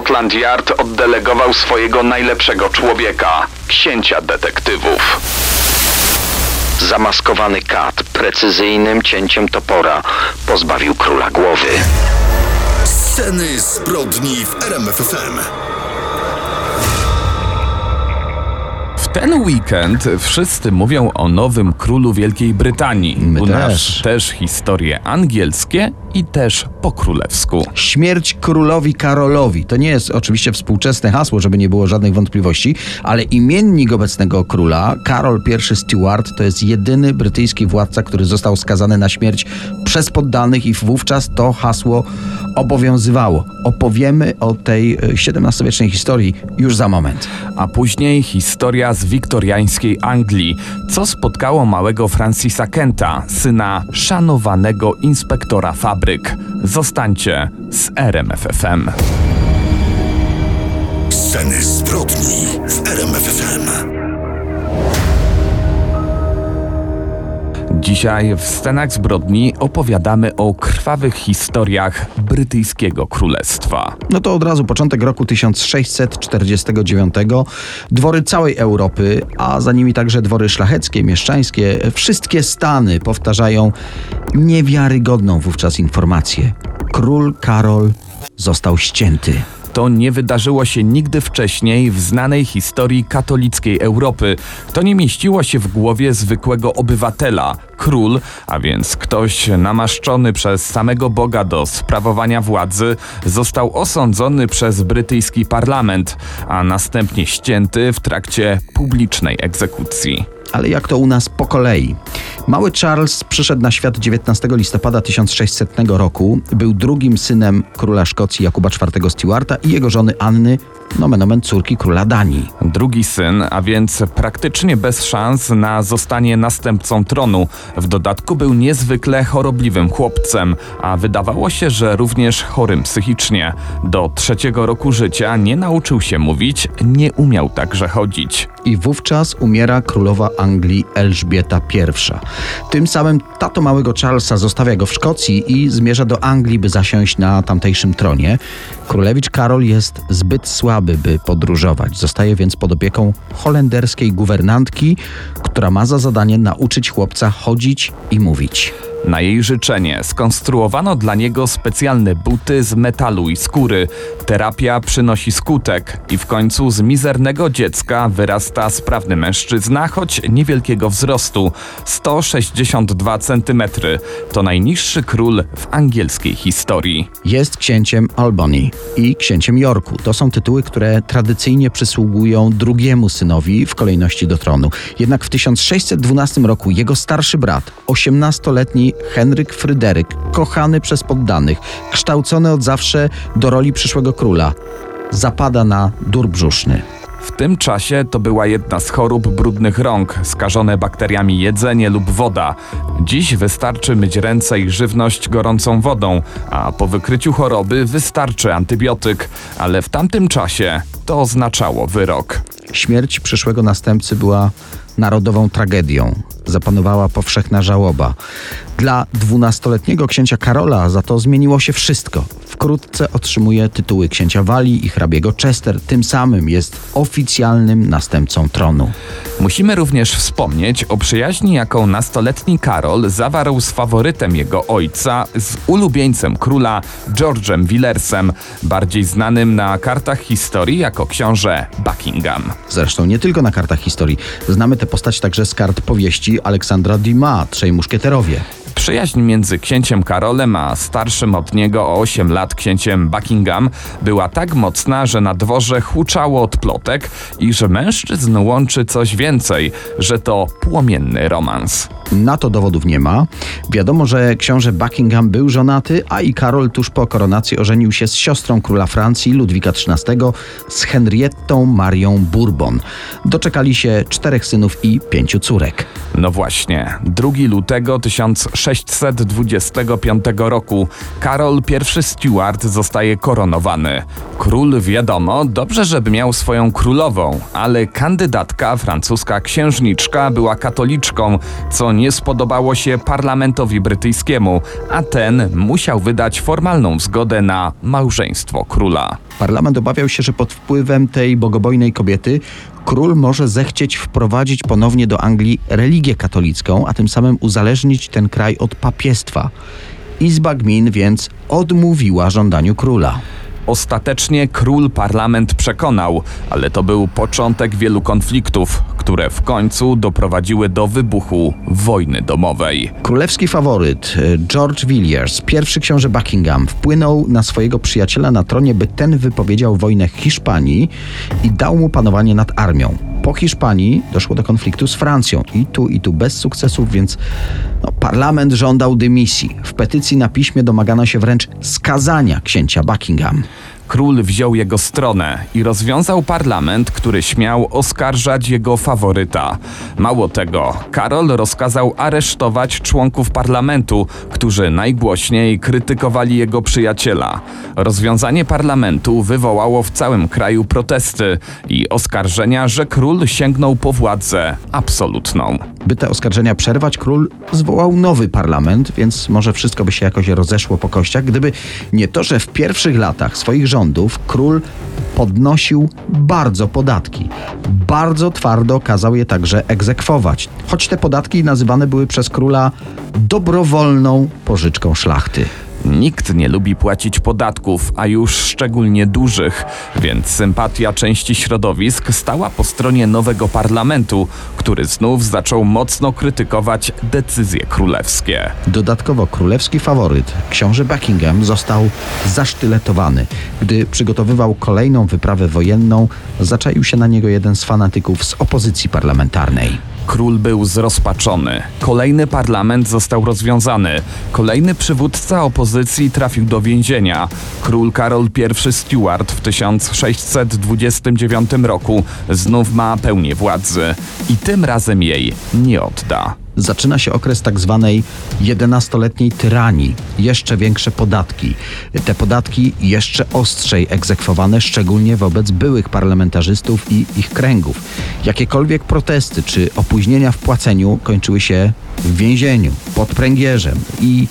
Scotland Yard oddelegował swojego najlepszego człowieka, księcia detektywów. Zamaskowany kat precyzyjnym cięciem topora pozbawił króla głowy. Sceny zbrodni w RMFFM. Ten weekend wszyscy mówią o nowym królu Wielkiej Brytanii. My U nas też. też historie angielskie i też po królewsku. Śmierć królowi Karolowi. To nie jest oczywiście współczesne hasło, żeby nie było żadnych wątpliwości, ale imiennik obecnego króla, Karol I Stuart, to jest jedyny brytyjski władca, który został skazany na śmierć przez poddanych i wówczas to hasło obowiązywało. Opowiemy o tej e, XVII-wiecznej historii już za moment. A później historia z wiktoriańskiej Anglii, co spotkało małego Francisa Kenta, syna szanowanego inspektora fabryk. Zostańcie z RMFFM. Sceny zbrodni w RMFFM. Dzisiaj w scenach zbrodni opowiadamy o krwawych historiach brytyjskiego królestwa. No to od razu początek roku 1649. Dwory całej Europy, a za nimi także dwory szlacheckie, mieszczańskie, wszystkie stany powtarzają niewiarygodną wówczas informację. Król Karol został ścięty. To nie wydarzyło się nigdy wcześniej w znanej historii katolickiej Europy. To nie mieściło się w głowie zwykłego obywatela. Król, a więc ktoś namaszczony przez samego Boga do sprawowania władzy, został osądzony przez brytyjski parlament, a następnie ścięty w trakcie publicznej egzekucji. Ale jak to u nas po kolei? Mały Charles przyszedł na świat 19 listopada 1600 roku. Był drugim synem króla Szkocji Jakuba IV Stuarta i jego żony Anny, nomen omen córki króla Danii. Drugi syn, a więc praktycznie bez szans na zostanie następcą tronu. W dodatku był niezwykle chorobliwym chłopcem, a wydawało się, że również chorym psychicznie. Do trzeciego roku życia nie nauczył się mówić, nie umiał także chodzić. I wówczas umiera królowa Anglii Elżbieta I. Tym samym tato małego Charlesa zostawia go w Szkocji i zmierza do Anglii, by zasiąść na tamtejszym tronie. Królewicz Karol jest zbyt słaby, by podróżować. Zostaje więc pod opieką holenderskiej guwernantki, która ma za zadanie nauczyć chłopca chodzić i mówić. Na jej życzenie skonstruowano dla niego specjalne buty z metalu i skóry. Terapia przynosi skutek i w końcu z mizernego dziecka wyrasta sprawny mężczyzna, choć niewielkiego wzrostu 162 cm. To najniższy król w angielskiej historii. Jest księciem Albany i księciem Yorku. To są tytuły, które tradycyjnie przysługują drugiemu synowi w kolejności do tronu. Jednak w 1612 roku jego starszy brat, 18-letni Henryk Fryderyk, kochany przez poddanych, kształcony od zawsze do roli przyszłego króla, zapada na dur brzuszny. W tym czasie to była jedna z chorób brudnych rąk, skażone bakteriami jedzenie lub woda. Dziś wystarczy myć ręce i żywność gorącą wodą, a po wykryciu choroby wystarczy antybiotyk, ale w tamtym czasie to oznaczało wyrok. Śmierć przyszłego następcy była narodową tragedią. Zapanowała powszechna żałoba. Dla dwunastoletniego księcia Karola za to zmieniło się wszystko. Wkrótce otrzymuje tytuły księcia Walii i hrabiego Chester. Tym samym jest oficjalnym następcą tronu. Musimy również wspomnieć o przyjaźni, jaką nastoletni Karol zawarł z faworytem jego ojca, z ulubieńcem króla George'em Willersem, bardziej znanym na kartach historii jako książę Buckingham. Zresztą nie tylko na kartach historii. Znamy tę postać także z kart powieści Aleksandra Dumas, Trzej Muszkieterowie. Przyjaźń między księciem Karolem a starszym od niego o 8 lat księciem Buckingham była tak mocna, że na dworze huczało od plotek i że mężczyzn łączy coś więcej, że to płomienny romans. Na to dowodów nie ma. Wiadomo, że książę Buckingham był żonaty, a i Karol tuż po koronacji ożenił się z siostrą króla Francji Ludwika XIII, z Henriettą Marią Bourbon. Doczekali się czterech synów i pięciu córek. No właśnie, 2 lutego 1625 roku Karol I Stuart zostaje koronowany. Król wiadomo, dobrze, żeby miał swoją królową, ale kandydatka, francuska księżniczka, była katoliczką, co nie spodobało się parlamentowi brytyjskiemu, a ten musiał wydać formalną zgodę na małżeństwo króla. Parlament obawiał się, że pod wpływem tej bogobojnej kobiety król może zechcieć wprowadzić ponownie do Anglii religię katolicką, a tym samym uzależnić ten kraj od papiestwa. Izba Gmin więc odmówiła żądaniu króla. Ostatecznie król parlament przekonał, ale to był początek wielu konfliktów, które w końcu doprowadziły do wybuchu wojny domowej. Królewski faworyt e, George Villiers, pierwszy książę Buckingham, wpłynął na swojego przyjaciela na tronie, by ten wypowiedział wojnę Hiszpanii i dał mu panowanie nad armią. Po Hiszpanii doszło do konfliktu z Francją i tu i tu bez sukcesów, więc no, parlament żądał dymisji. W petycji na piśmie domagano się wręcz skazania księcia Buckingham. Król wziął jego stronę i rozwiązał parlament, który śmiał oskarżać jego faworyta. Mało tego, Karol rozkazał aresztować członków parlamentu, którzy najgłośniej krytykowali jego przyjaciela. Rozwiązanie parlamentu wywołało w całym kraju protesty i oskarżenia, że król sięgnął po władzę absolutną. By te oskarżenia przerwać, król zwołał nowy parlament, więc może wszystko by się jakoś rozeszło po kościach, gdyby nie to, że w pierwszych latach swoich rządów król podnosił bardzo podatki. Bardzo twardo kazał je także egzekwować, choć te podatki nazywane były przez króla dobrowolną pożyczką szlachty. Nikt nie lubi płacić podatków, a już szczególnie dużych, więc sympatia części środowisk stała po stronie nowego parlamentu, który znów zaczął mocno krytykować decyzje królewskie. Dodatkowo królewski faworyt, książę Buckingham, został zasztyletowany. Gdy przygotowywał kolejną wyprawę wojenną, zaczaił się na niego jeden z fanatyków z opozycji parlamentarnej. Król był zrozpaczony. Kolejny parlament został rozwiązany. Kolejny przywódca opozycji trafił do więzienia. Król Karol I Stuart w 1629 roku znów ma pełnię władzy i tym razem jej nie odda. Zaczyna się okres tak zwanej 11-letniej tyranii. Jeszcze większe podatki. Te podatki jeszcze ostrzej egzekwowane, szczególnie wobec byłych parlamentarzystów i ich kręgów. Jakiekolwiek protesty czy opóźnienia w płaceniu kończyły się w więzieniu, pod pręgierzem i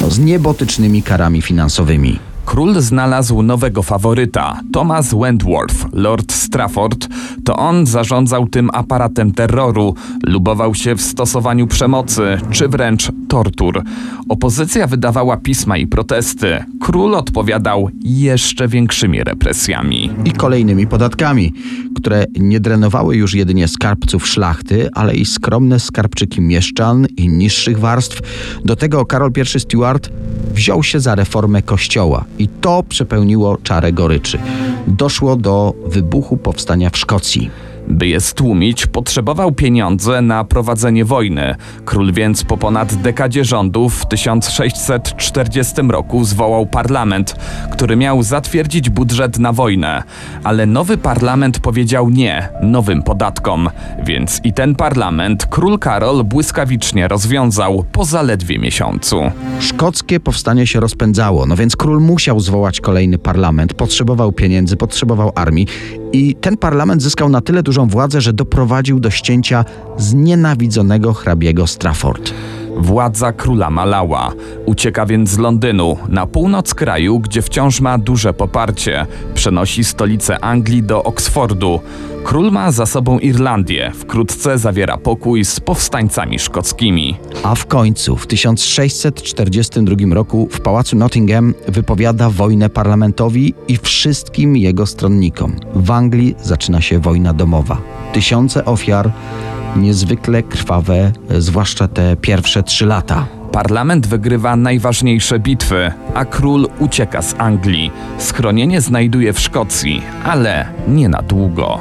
no, z niebotycznymi karami finansowymi. Król znalazł nowego faworyta, Thomas Wentworth, Lord Strafford. To on zarządzał tym aparatem terroru, lubował się w stosowaniu przemocy, czy wręcz tortur. Opozycja wydawała pisma i protesty. Król odpowiadał jeszcze większymi represjami. i kolejnymi podatkami, które nie drenowały już jedynie skarbców szlachty, ale i skromne skarbczyki mieszczan i niższych warstw. Do tego Karol I Stuart wziął się za reformę kościoła i to przepełniło czarę goryczy. Doszło do wybuchu powstania w Szkocji. By je stłumić, potrzebował pieniądze na prowadzenie wojny. Król więc po ponad dekadzie rządów w 1640 roku zwołał parlament, który miał zatwierdzić budżet na wojnę. Ale nowy parlament powiedział nie nowym podatkom, więc i ten parlament król Karol błyskawicznie rozwiązał po zaledwie miesiącu. Szkockie powstanie się rozpędzało, no więc król musiał zwołać kolejny parlament, potrzebował pieniędzy, potrzebował armii i ten parlament zyskał na tyle dużą władzę, że doprowadził do ścięcia znienawidzonego hrabiego Strafford. Władza króla malała. Ucieka więc z Londynu, na północ kraju, gdzie wciąż ma duże poparcie. Przenosi stolicę Anglii do Oksfordu. Król ma za sobą Irlandię. Wkrótce zawiera pokój z powstańcami szkockimi. A w końcu w 1642 roku w pałacu Nottingham wypowiada wojnę parlamentowi i wszystkim jego stronnikom. W Anglii zaczyna się wojna domowa. Tysiące ofiar, niezwykle krwawe, zwłaszcza te pierwsze trzy lata. Parlament wygrywa najważniejsze bitwy, a król ucieka z Anglii. Schronienie znajduje w Szkocji, ale nie na długo.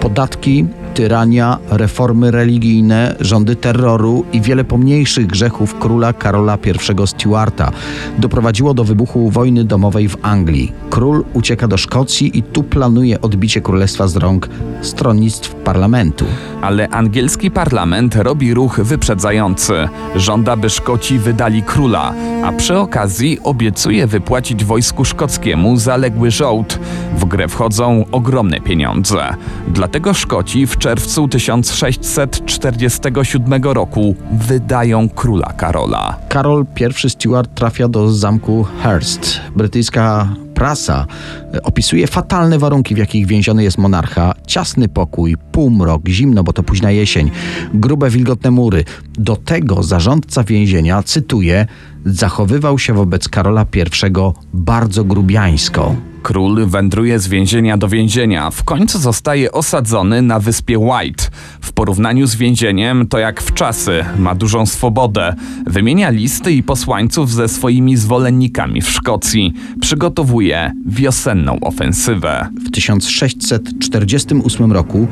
Podatki, tyrania, reformy religijne, rządy terroru i wiele pomniejszych grzechów króla Karola I Stuarta doprowadziło do wybuchu wojny domowej w Anglii. Król ucieka do Szkocji i tu planuje odbicie królestwa z rąk stronnictw parlamentu. Ale angielski parlament robi ruch wyprzedzający. Żąda, by Szkoci wydali króla, a przy okazji obiecuje wypłacić wojsku szkockiemu zaległy żołd. W grę wchodzą ogromne pieniądze. Dlatego Szkoci w czerwcu 1647 roku wydają króla Karola. Karol I Stuart trafia do zamku Hearst. Brytyjska prasa e, opisuje fatalne warunki, w jakich więziony jest monarcha. Ciasny pokój, półmrok, zimno, bo to późna jesień, grube, wilgotne mury. Do tego zarządca więzienia, cytuję, zachowywał się wobec Karola I bardzo grubiańsko. Król wędruje z więzienia do więzienia. W końcu zostaje osadzony na wyspie White. W porównaniu z więzieniem to jak w czasy. Ma dużą swobodę. Wymienia listy i posłańców ze swoimi zwolennikami w Szkocji. Przygotowuje wiosenną ofensywę. W 1648 roku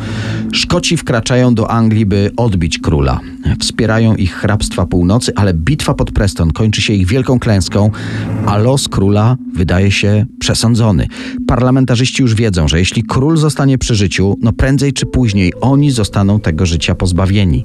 Szkoci wkraczają do Anglii, by odbić króla. Wspierają ich hrabstwa północy, ale bitwa pod Preston kończy się ich wielką klęską, a los króla wydaje się przesądzony. Parlamentarzyści już wiedzą, że jeśli król zostanie przy życiu, no prędzej czy później oni zostaną tego życia pozbawieni.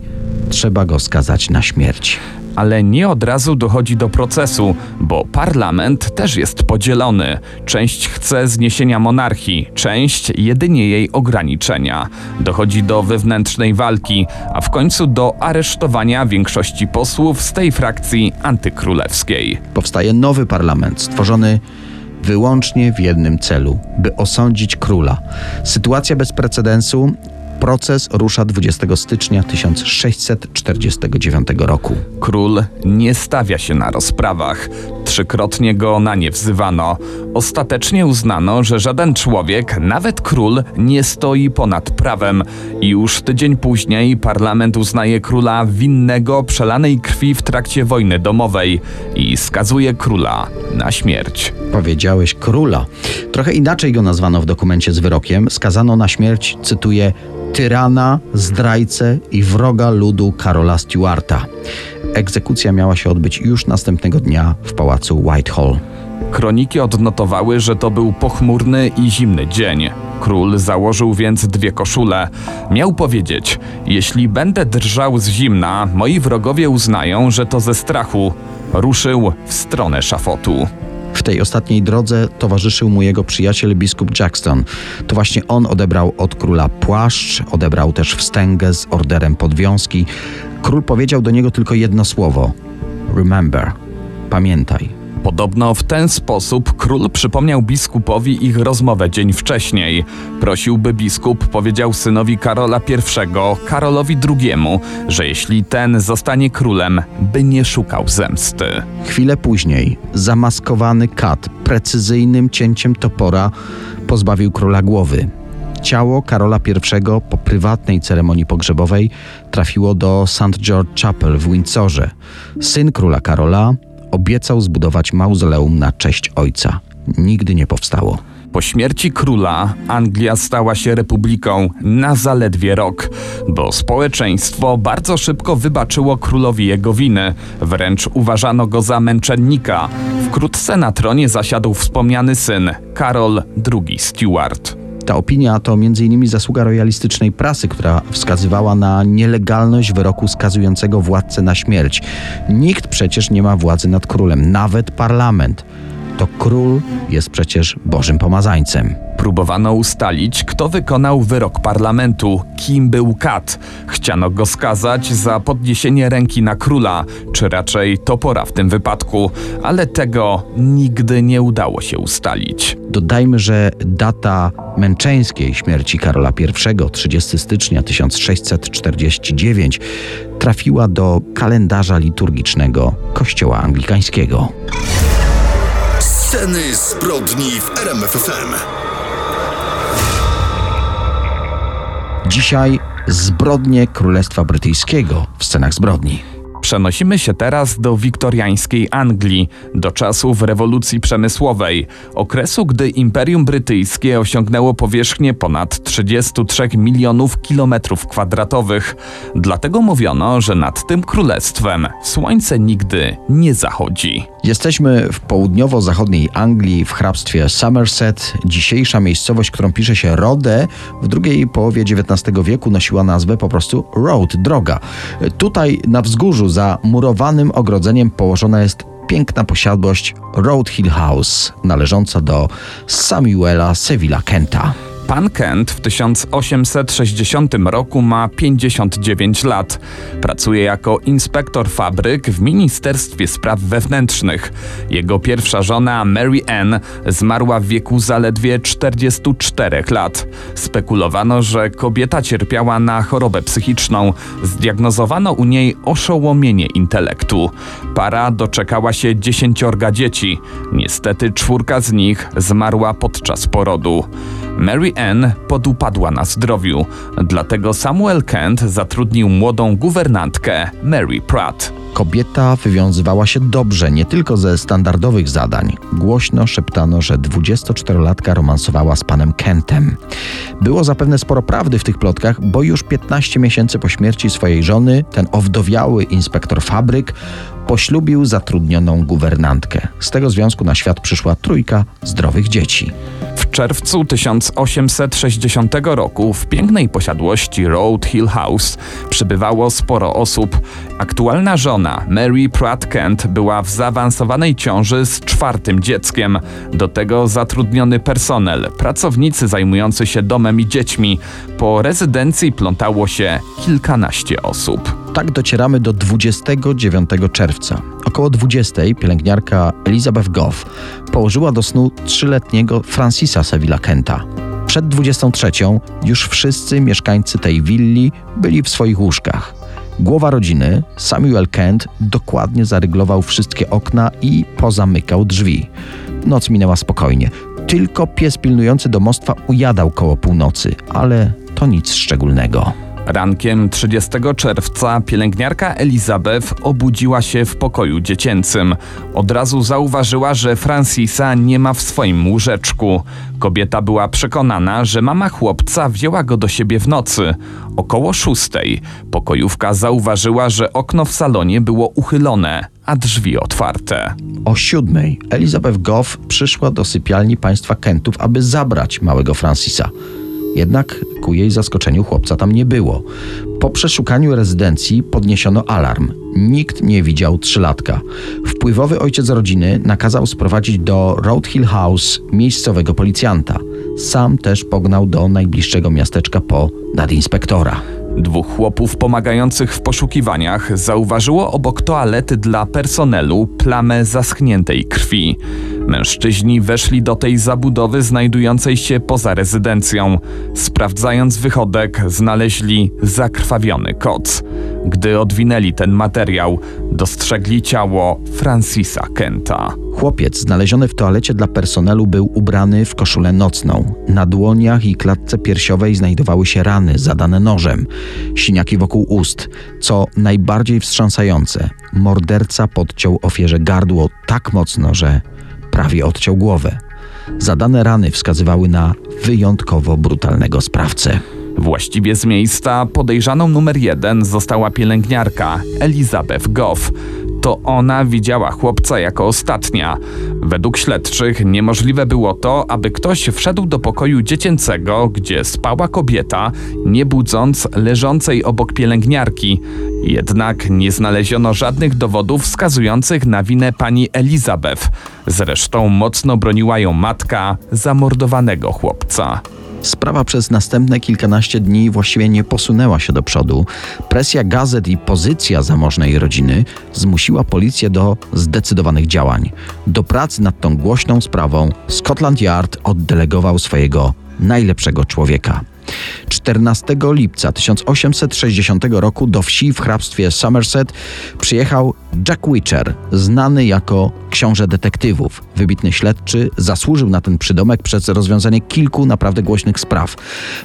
Trzeba go skazać na śmierć. Ale nie od razu dochodzi do procesu, bo parlament też jest podzielony. Część chce zniesienia monarchii, część jedynie jej ograniczenia. Dochodzi do wewnętrznej walki, a w końcu do aresztowania większości posłów z tej frakcji antykrólewskiej. Powstaje nowy parlament, stworzony wyłącznie w jednym celu by osądzić króla. Sytuacja bez precedensu. Proces rusza 20 stycznia 1649 roku. Król nie stawia się na rozprawach. Trzykrotnie go na nie wzywano. Ostatecznie uznano, że żaden człowiek, nawet król, nie stoi ponad prawem. I już tydzień później parlament uznaje króla winnego przelanej krwi w trakcie wojny domowej i skazuje króla na śmierć. Powiedziałeś króla. Trochę inaczej go nazwano w dokumencie z wyrokiem. Skazano na śmierć, cytuję, tyrana, zdrajcę i wroga ludu Karola Stuarta. Egzekucja miała się odbyć już następnego dnia w pałacu Whitehall. Kroniki odnotowały, że to był pochmurny i zimny dzień. Król założył więc dwie koszule. Miał powiedzieć: Jeśli będę drżał z zimna, moi wrogowie uznają, że to ze strachu. Ruszył w stronę szafotu. W tej ostatniej drodze towarzyszył mu jego przyjaciel biskup Jackson. To właśnie on odebrał od króla płaszcz, odebrał też wstęgę z orderem podwiązki. Król powiedział do niego tylko jedno słowo: Remember, pamiętaj. Podobno w ten sposób król przypomniał biskupowi ich rozmowę dzień wcześniej. Prosił, by biskup powiedział synowi Karola I, Karolowi II, że jeśli ten zostanie królem, by nie szukał zemsty. Chwilę później zamaskowany kat precyzyjnym cięciem topora pozbawił króla głowy. Ciało Karola I po prywatnej ceremonii pogrzebowej trafiło do St. George Chapel w Windsorze. Syn króla Karola obiecał zbudować mauzoleum na cześć ojca. Nigdy nie powstało. Po śmierci króla Anglia stała się republiką na zaledwie rok, bo społeczeństwo bardzo szybko wybaczyło królowi jego winy, wręcz uważano go za męczennika. Wkrótce na tronie zasiadł wspomniany syn, Karol II Stuart. Ta opinia to m.in. zasługa royalistycznej prasy, która wskazywała na nielegalność wyroku skazującego władcę na śmierć. Nikt przecież nie ma władzy nad królem, nawet parlament. To król jest przecież Bożym pomazańcem. Próbowano ustalić, kto wykonał wyrok parlamentu, kim był Kat. Chciano go skazać za podniesienie ręki na króla, czy raczej topora w tym wypadku, ale tego nigdy nie udało się ustalić. Dodajmy, że data męczeńskiej śmierci Karola I, 30 stycznia 1649, trafiła do kalendarza liturgicznego Kościoła Anglikańskiego. Sceny zbrodni w RMFFM. Dzisiaj zbrodnie Królestwa Brytyjskiego w scenach zbrodni. Przenosimy się teraz do wiktoriańskiej Anglii, do czasów rewolucji przemysłowej, okresu, gdy Imperium Brytyjskie osiągnęło powierzchnię ponad 33 milionów kilometrów kwadratowych. Dlatego mówiono, że nad tym królestwem słońce nigdy nie zachodzi. Jesteśmy w południowo-zachodniej Anglii, w hrabstwie Somerset. Dzisiejsza miejscowość, którą pisze się Rode, w drugiej połowie XIX wieku nosiła nazwę po prostu Road, droga. Tutaj na wzgórzu za murowanym ogrodzeniem położona jest piękna posiadłość Road Hill House, należąca do Samuela Sevilla Kenta. Pan Kent w 1860 roku ma 59 lat. Pracuje jako inspektor fabryk w Ministerstwie Spraw Wewnętrznych. Jego pierwsza żona, Mary Ann, zmarła w wieku zaledwie 44 lat. Spekulowano, że kobieta cierpiała na chorobę psychiczną. Zdiagnozowano u niej oszołomienie intelektu. Para doczekała się dziesięciorga dzieci. Niestety czwórka z nich zmarła podczas porodu. Mary Ann podupadła na zdrowiu, dlatego Samuel Kent zatrudnił młodą guwernantkę Mary Pratt. Kobieta wywiązywała się dobrze, nie tylko ze standardowych zadań. Głośno szeptano, że 24-latka romansowała z panem Kentem. Było zapewne sporo prawdy w tych plotkach, bo już 15 miesięcy po śmierci swojej żony ten owdowiały inspektor fabryk poślubił zatrudnioną guwernantkę. Z tego związku na świat przyszła trójka zdrowych dzieci. Czerwcu 1860 roku w pięknej posiadłości Road Hill House przybywało sporo osób. Aktualna żona Mary Pratt Kent była w zaawansowanej ciąży z czwartym dzieckiem. Do tego zatrudniony personel, pracownicy zajmujący się domem i dziećmi. Po rezydencji plątało się kilkanaście osób. Tak docieramy do 29 czerwca. Około 20 pielęgniarka Elizabeth Goff położyła do snu trzyletniego Francisa Sevilla Kenta. Przed 23 już wszyscy mieszkańcy tej willi byli w swoich łóżkach. Głowa rodziny, Samuel Kent, dokładnie zaryglował wszystkie okna i pozamykał drzwi. Noc minęła spokojnie. Tylko pies pilnujący domostwa ujadał koło północy, ale to nic szczególnego. Rankiem 30 czerwca pielęgniarka Elizabeth obudziła się w pokoju dziecięcym. Od razu zauważyła, że Francisa nie ma w swoim łóżeczku. Kobieta była przekonana, że mama chłopca wzięła go do siebie w nocy. Około szóstej pokojówka zauważyła, że okno w salonie było uchylone, a drzwi otwarte. O siódmej Elizabeth Goff przyszła do sypialni państwa Kentów, aby zabrać małego Francisa. Jednak ku jej zaskoczeniu chłopca tam nie było. Po przeszukaniu rezydencji podniesiono alarm. Nikt nie widział trzylatka. Wpływowy ojciec rodziny nakazał sprowadzić do Road Hill House miejscowego policjanta. Sam też pognał do najbliższego miasteczka po nadinspektora. Dwóch chłopów pomagających w poszukiwaniach zauważyło obok toalety dla personelu plamę zaschniętej krwi. Mężczyźni weszli do tej zabudowy znajdującej się poza rezydencją. Sprawdzając wychodek, znaleźli zakrwawiony koc. Gdy odwinęli ten materiał, dostrzegli ciało Francisa Kenta. Chłopiec znaleziony w toalecie dla personelu był ubrany w koszulę nocną. Na dłoniach i klatce piersiowej znajdowały się rany zadane nożem, siniaki wokół ust. Co najbardziej wstrząsające, morderca podciął ofierze gardło tak mocno, że prawie odciął głowę. Zadane rany wskazywały na wyjątkowo brutalnego sprawcę. Właściwie z miejsca podejrzaną numer jeden została pielęgniarka Elizabeth Goff. To ona widziała chłopca jako ostatnia. Według śledczych niemożliwe było to, aby ktoś wszedł do pokoju dziecięcego, gdzie spała kobieta, nie budząc leżącej obok pielęgniarki. Jednak nie znaleziono żadnych dowodów wskazujących na winę pani Elizabeth. Zresztą mocno broniła ją matka zamordowanego chłopca. Sprawa przez następne kilkanaście dni właściwie nie posunęła się do przodu. Presja gazet i pozycja zamożnej rodziny zmusiła policję do zdecydowanych działań. Do pracy nad tą głośną sprawą Scotland Yard oddelegował swojego najlepszego człowieka. 14 lipca 1860 roku do wsi w hrabstwie Somerset przyjechał Jack Witcher, znany jako książę detektywów. Wybitny śledczy zasłużył na ten przydomek przez rozwiązanie kilku naprawdę głośnych spraw.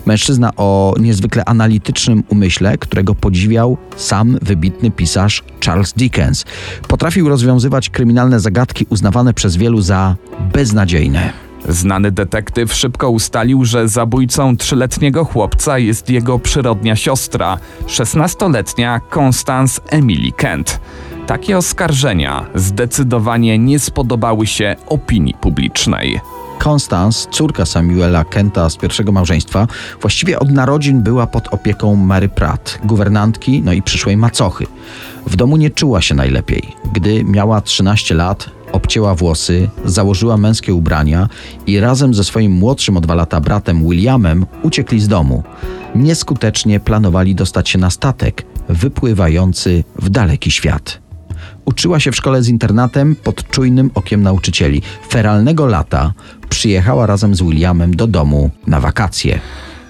Mężczyzna o niezwykle analitycznym umyśle, którego podziwiał sam wybitny pisarz Charles Dickens. Potrafił rozwiązywać kryminalne zagadki uznawane przez wielu za beznadziejne. Znany detektyw szybko ustalił, że zabójcą trzyletniego chłopca jest jego przyrodnia siostra, 16-letnia Constance Emily Kent. Takie oskarżenia zdecydowanie nie spodobały się opinii publicznej. Constance, córka Samuela Kenta z pierwszego małżeństwa, właściwie od narodzin była pod opieką Mary Pratt, guwernantki, no i przyszłej macochy. W domu nie czuła się najlepiej. Gdy miała 13 lat, obcięła włosy, założyła męskie ubrania i razem ze swoim młodszym o dwa lata bratem Williamem uciekli z domu. Nieskutecznie planowali dostać się na statek wypływający w daleki świat. Uczyła się w szkole z internatem pod czujnym okiem nauczycieli. Feralnego lata przyjechała razem z Williamem do domu na wakacje.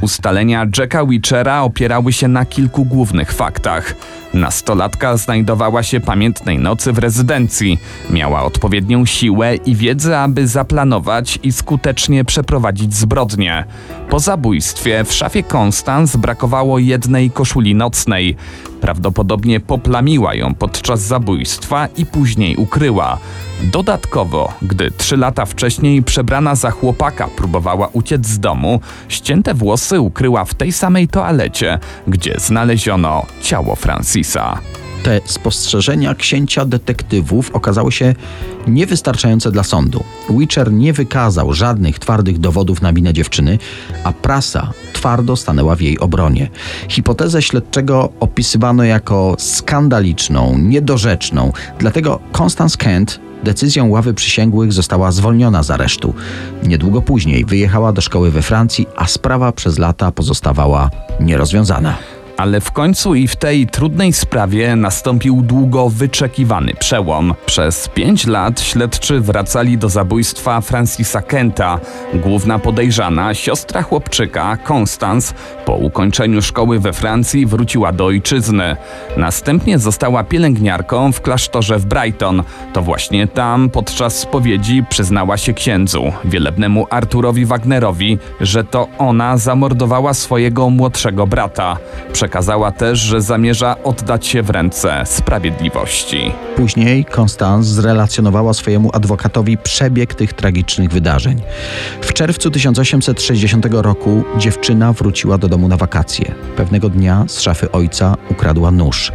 Ustalenia Jacka Witchera opierały się na kilku głównych faktach. Nastolatka znajdowała się pamiętnej nocy w rezydencji. Miała odpowiednią siłę i wiedzę, aby zaplanować i skutecznie przeprowadzić zbrodnię. Po zabójstwie w szafie Konstans brakowało jednej koszuli nocnej. Prawdopodobnie poplamiła ją podczas zabójstwa i później ukryła. Dodatkowo, gdy trzy lata wcześniej przebrana za chłopaka próbowała uciec z domu, ścięte włosy ukryła w tej samej toalecie, gdzie znaleziono ciało Te spostrzeżenia księcia detektywów okazały się niewystarczające dla sądu. Witcher nie wykazał żadnych twardych dowodów na winę dziewczyny, a prasa twardo stanęła w jej obronie. Hipotezę śledczego opisywano jako skandaliczną, niedorzeczną, dlatego Constance Kent decyzją ławy przysięgłych została zwolniona z aresztu. Niedługo później wyjechała do szkoły we Francji, a sprawa przez lata pozostawała nierozwiązana. Ale w końcu i w tej trudnej sprawie nastąpił długo wyczekiwany przełom. Przez pięć lat śledczy wracali do zabójstwa Francisa Kenta. Główna podejrzana, siostra chłopczyka, Constance, po ukończeniu szkoły we Francji wróciła do ojczyzny. Następnie została pielęgniarką w klasztorze w Brighton. To właśnie tam podczas spowiedzi przyznała się księdzu, wielebnemu Arturowi Wagnerowi, że to ona zamordowała swojego młodszego brata. Przekazała też, że zamierza oddać się w ręce sprawiedliwości. Później Constance zrelacjonowała swojemu adwokatowi przebieg tych tragicznych wydarzeń. W czerwcu 1860 roku dziewczyna wróciła do domu na wakacje. Pewnego dnia z szafy ojca ukradła nóż.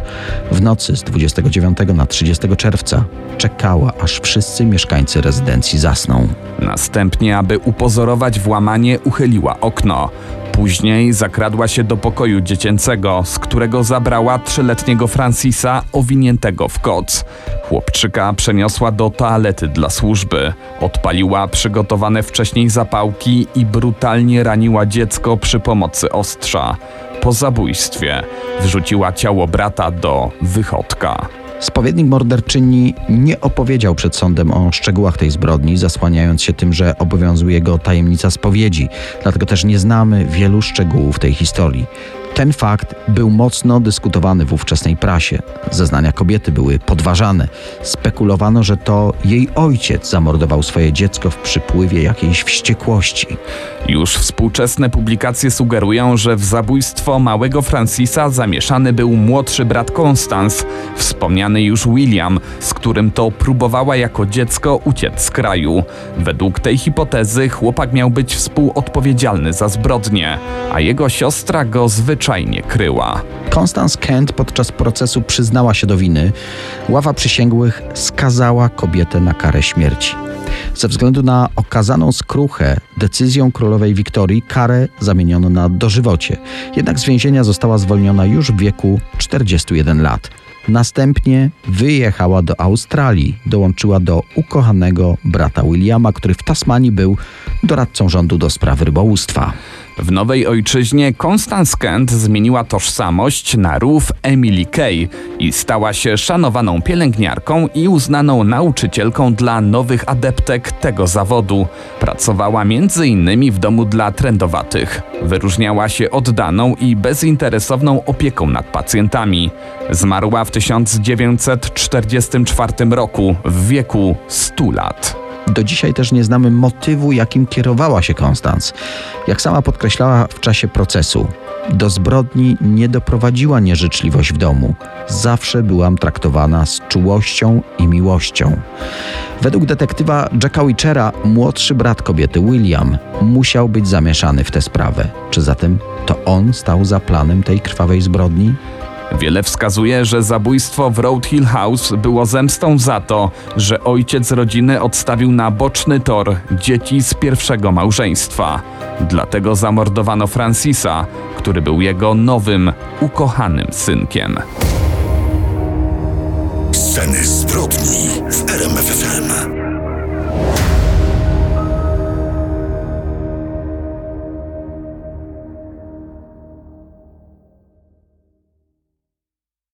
W nocy z 29 na 30 czerwca czekała, aż wszyscy mieszkańcy rezydencji zasną. Następnie, aby upozorować włamanie, uchyliła okno. Później zakradła się do pokoju dziecięcego, z którego zabrała trzyletniego Francisa owiniętego w koc. Chłopczyka przeniosła do toalety dla służby. Odpaliła przygotowane wcześniej zapałki i brutalnie raniła dziecko przy pomocy ostrza. Po zabójstwie wrzuciła ciało brata do wychodka. Spowiednik morderczyni nie opowiedział przed sądem o szczegółach tej zbrodni, zasłaniając się tym, że obowiązuje go tajemnica spowiedzi, dlatego też nie znamy wielu szczegółów tej historii. Ten fakt był mocno dyskutowany w ówczesnej prasie. Zeznania kobiety były podważane. Spekulowano, że to jej ojciec zamordował swoje dziecko w przypływie jakiejś wściekłości. Już współczesne publikacje sugerują, że w zabójstwo małego Francisa zamieszany był młodszy brat Constance, wspomniany już William, z którym to próbowała jako dziecko uciec z kraju. Według tej hipotezy chłopak miał być współodpowiedzialny za zbrodnię, a jego siostra go zwyczajnie kryła. Constance Kent podczas procesu przyznała się do winy. Ława przysięgłych skazała kobietę na karę śmierci. Ze względu na okazaną skruchę decyzją królowej Wiktorii karę zamieniono na dożywocie. Jednak z więzienia została zwolniona już w wieku 41 lat. Następnie wyjechała do Australii, dołączyła do ukochanego brata Williama, który w Tasmanii był doradcą rządu do spraw rybołówstwa. W nowej ojczyźnie Constance Kent zmieniła tożsamość na rów Emily Kay i stała się szanowaną pielęgniarką i uznaną nauczycielką dla nowych adeptek tego zawodu. Pracowała m.in. w domu dla trendowatych. Wyróżniała się oddaną i bezinteresowną opieką nad pacjentami. Zmarła w 1944 roku w wieku 100 lat. Do dzisiaj też nie znamy motywu, jakim kierowała się Konstanc. Jak sama podkreślała w czasie procesu, do zbrodni nie doprowadziła nieżyczliwość w domu. Zawsze byłam traktowana z czułością i miłością. Według detektywa Jacka Witchera, młodszy brat kobiety, William, musiał być zamieszany w tę sprawę. Czy zatem to on stał za planem tej krwawej zbrodni? Wiele wskazuje, że zabójstwo w Road Hill House było zemstą za to, że ojciec rodziny odstawił na boczny tor dzieci z pierwszego małżeństwa. Dlatego zamordowano Francisa, który był jego nowym, ukochanym synkiem. Sceny zbrodni w RMF FM.